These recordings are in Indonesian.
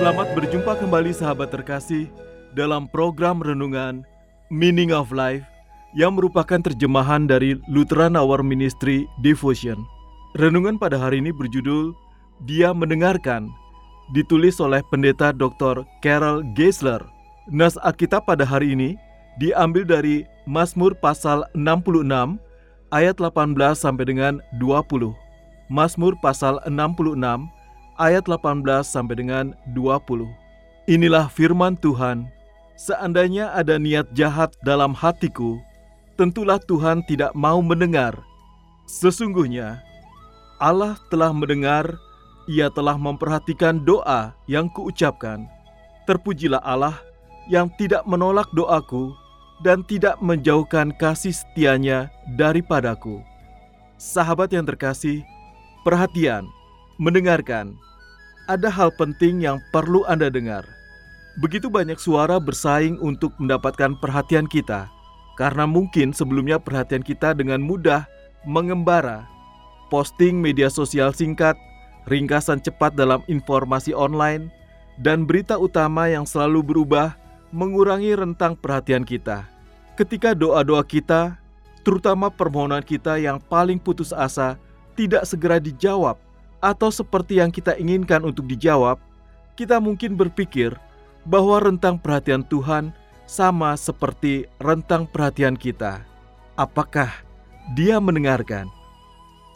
Selamat berjumpa kembali sahabat terkasih dalam program renungan Meaning of Life yang merupakan terjemahan dari Lutheran Hour Ministry Devotion. Renungan pada hari ini berjudul Dia Mendengarkan, ditulis oleh Pendeta Dr. Carol Geisler. Nas Alkitab pada hari ini diambil dari Mazmur pasal 66 ayat 18 sampai dengan 20. Mazmur pasal 66 ayat 18 sampai dengan 20. Inilah firman Tuhan. Seandainya ada niat jahat dalam hatiku, tentulah Tuhan tidak mau mendengar. Sesungguhnya Allah telah mendengar, Ia telah memperhatikan doa yang kuucapkan. Terpujilah Allah yang tidak menolak doaku dan tidak menjauhkan kasih setianya daripadaku. Sahabat yang terkasih, perhatian, mendengarkan. Ada hal penting yang perlu Anda dengar. Begitu banyak suara bersaing untuk mendapatkan perhatian kita, karena mungkin sebelumnya perhatian kita dengan mudah mengembara. Posting media sosial singkat, ringkasan cepat dalam informasi online, dan berita utama yang selalu berubah mengurangi rentang perhatian kita. Ketika doa-doa kita, terutama permohonan kita yang paling putus asa, tidak segera dijawab atau seperti yang kita inginkan untuk dijawab, kita mungkin berpikir bahwa rentang perhatian Tuhan sama seperti rentang perhatian kita. Apakah Dia mendengarkan?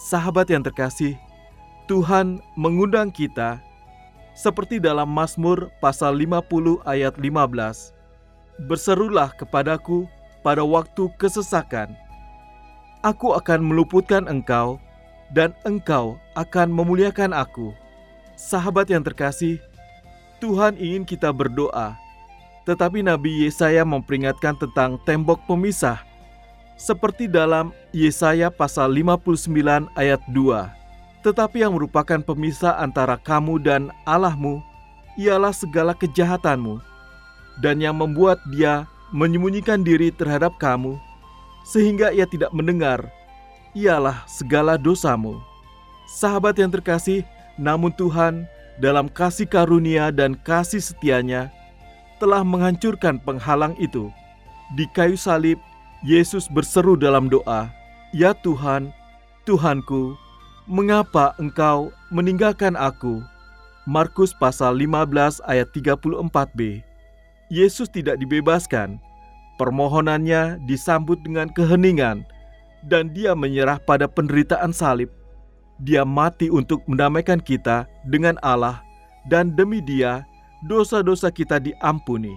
Sahabat yang terkasih, Tuhan mengundang kita seperti dalam Mazmur pasal 50 ayat 15. Berserulah kepadaku pada waktu kesesakan. Aku akan meluputkan engkau dan engkau akan memuliakan aku. Sahabat yang terkasih, Tuhan ingin kita berdoa, tetapi Nabi Yesaya memperingatkan tentang tembok pemisah, seperti dalam Yesaya pasal 59 ayat 2. Tetapi yang merupakan pemisah antara kamu dan Allahmu ialah segala kejahatanmu, dan yang membuat dia menyembunyikan diri terhadap kamu, sehingga ia tidak mendengar ialah segala dosamu. Sahabat yang terkasih, namun Tuhan dalam kasih karunia dan kasih setianya telah menghancurkan penghalang itu. Di kayu salib, Yesus berseru dalam doa, Ya Tuhan, Tuhanku, mengapa engkau meninggalkan aku? Markus pasal 15 ayat 34b. Yesus tidak dibebaskan. Permohonannya disambut dengan keheningan dan dia menyerah pada penderitaan salib. Dia mati untuk mendamaikan kita dengan Allah dan demi dia dosa-dosa kita diampuni.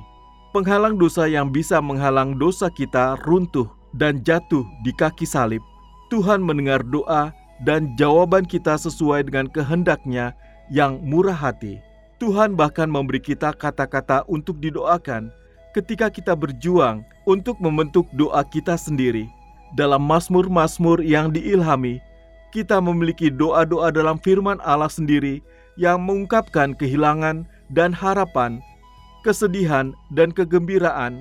Penghalang dosa yang bisa menghalang dosa kita runtuh dan jatuh di kaki salib. Tuhan mendengar doa dan jawaban kita sesuai dengan kehendaknya yang murah hati. Tuhan bahkan memberi kita kata-kata untuk didoakan ketika kita berjuang untuk membentuk doa kita sendiri dalam mazmur-mazmur yang diilhami, kita memiliki doa-doa dalam firman Allah sendiri yang mengungkapkan kehilangan dan harapan, kesedihan dan kegembiraan,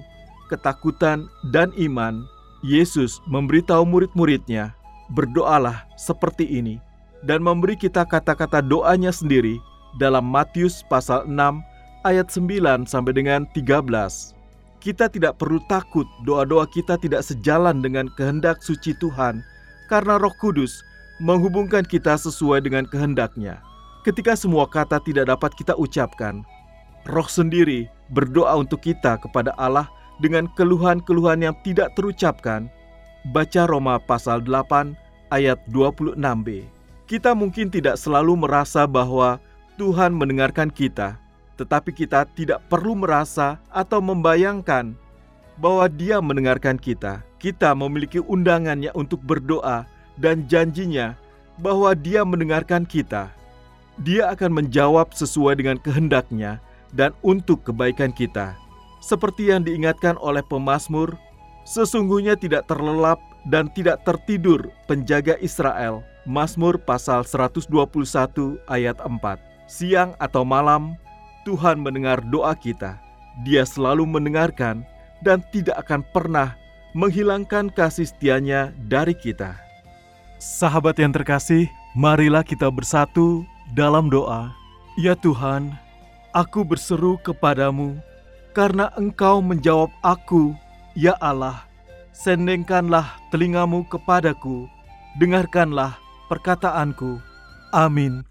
ketakutan dan iman. Yesus memberitahu murid-muridnya, berdoalah seperti ini, dan memberi kita kata-kata doanya sendiri dalam Matius pasal 6 ayat 9 sampai dengan 13 kita tidak perlu takut doa-doa kita tidak sejalan dengan kehendak suci Tuhan, karena Roh Kudus menghubungkan kita sesuai dengan kehendaknya. Ketika semua kata tidak dapat kita ucapkan, Roh sendiri berdoa untuk kita kepada Allah dengan keluhan-keluhan yang tidak terucapkan. baca Roma pasal 8 ayat 26b. Kita mungkin tidak selalu merasa bahwa Tuhan mendengarkan kita, tetapi kita tidak perlu merasa atau membayangkan bahwa Dia mendengarkan kita. Kita memiliki undangannya untuk berdoa dan janjinya bahwa Dia mendengarkan kita. Dia akan menjawab sesuai dengan kehendaknya dan untuk kebaikan kita. Seperti yang diingatkan oleh pemazmur, sesungguhnya tidak terlelap dan tidak tertidur penjaga Israel. Mazmur pasal 121 ayat 4. Siang atau malam, Tuhan mendengar doa kita. Dia selalu mendengarkan dan tidak akan pernah menghilangkan kasih setianya dari kita. Sahabat yang terkasih, marilah kita bersatu dalam doa. Ya Tuhan, aku berseru kepadamu karena Engkau menjawab aku, ya Allah. Sendengkanlah telingamu kepadaku, dengarkanlah perkataanku. Amin.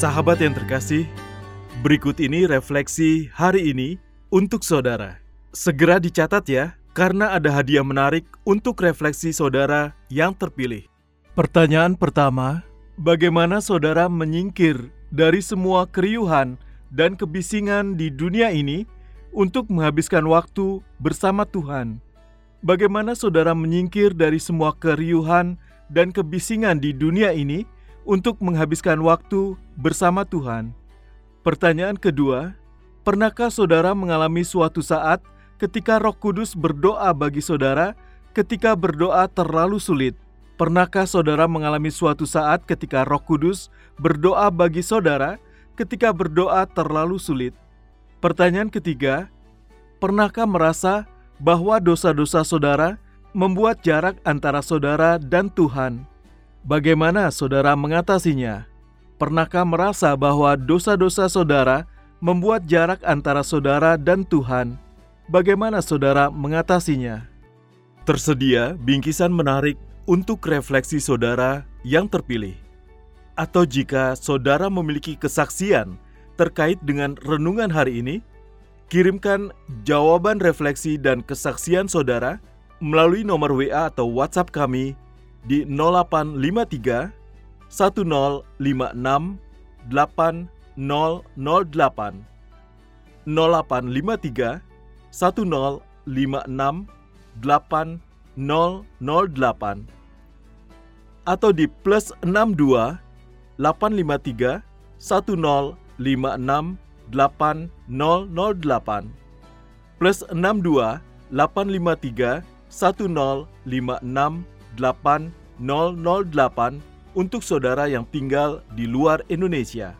Sahabat yang terkasih, berikut ini refleksi hari ini untuk saudara. Segera dicatat ya, karena ada hadiah menarik untuk refleksi saudara yang terpilih. Pertanyaan pertama, bagaimana saudara menyingkir dari semua keriuhan dan kebisingan di dunia ini untuk menghabiskan waktu bersama Tuhan. Bagaimana saudara menyingkir dari semua keriuhan dan kebisingan di dunia ini untuk menghabiskan waktu bersama Tuhan? Pertanyaan kedua, pernahkah saudara mengalami suatu saat ketika Roh Kudus berdoa bagi saudara ketika berdoa terlalu sulit? Pernahkah saudara mengalami suatu saat ketika Roh Kudus berdoa bagi saudara ketika berdoa terlalu sulit? Pertanyaan ketiga, pernahkah merasa bahwa dosa-dosa saudara membuat jarak antara saudara dan Tuhan? Bagaimana saudara mengatasinya? Pernahkah merasa bahwa dosa-dosa saudara membuat jarak antara saudara dan Tuhan? Bagaimana saudara mengatasinya? Tersedia bingkisan menarik untuk refleksi saudara yang terpilih. Atau jika saudara memiliki kesaksian terkait dengan renungan hari ini, kirimkan jawaban refleksi dan kesaksian saudara melalui nomor WA atau WhatsApp kami di 0853 1056 8008 0853 1056 8008 atau di plus 62 853 10 56808 plus 62 853 1056 8008 untuk saudara yang tinggal di luar Indonesia.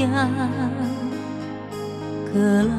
亚格拉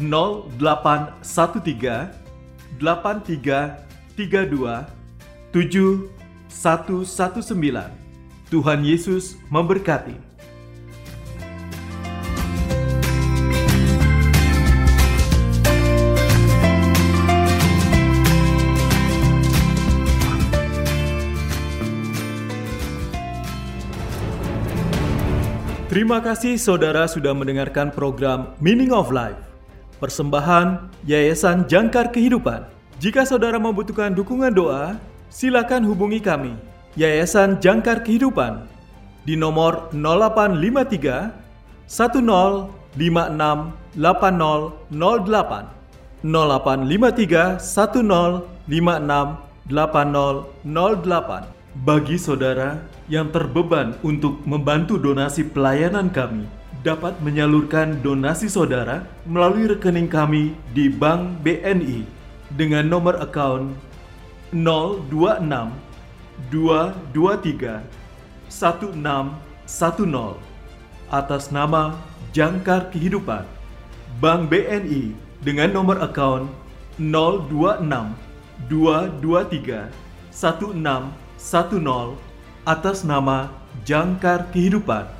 0813 8332 7119 Tuhan Yesus memberkati. Terima kasih saudara sudah mendengarkan program Meaning of Life. Persembahan Yayasan Jangkar Kehidupan. Jika saudara membutuhkan dukungan doa, silakan hubungi kami. Yayasan Jangkar Kehidupan di nomor 0853 1056 8008 0853 1056 8008 bagi saudara yang terbeban untuk membantu donasi pelayanan kami dapat menyalurkan donasi saudara melalui rekening kami di Bank BNI dengan nomor account 026 223 1610 atas nama Jangkar Kehidupan Bank BNI dengan nomor account 026 223 1610 atas nama Jangkar Kehidupan.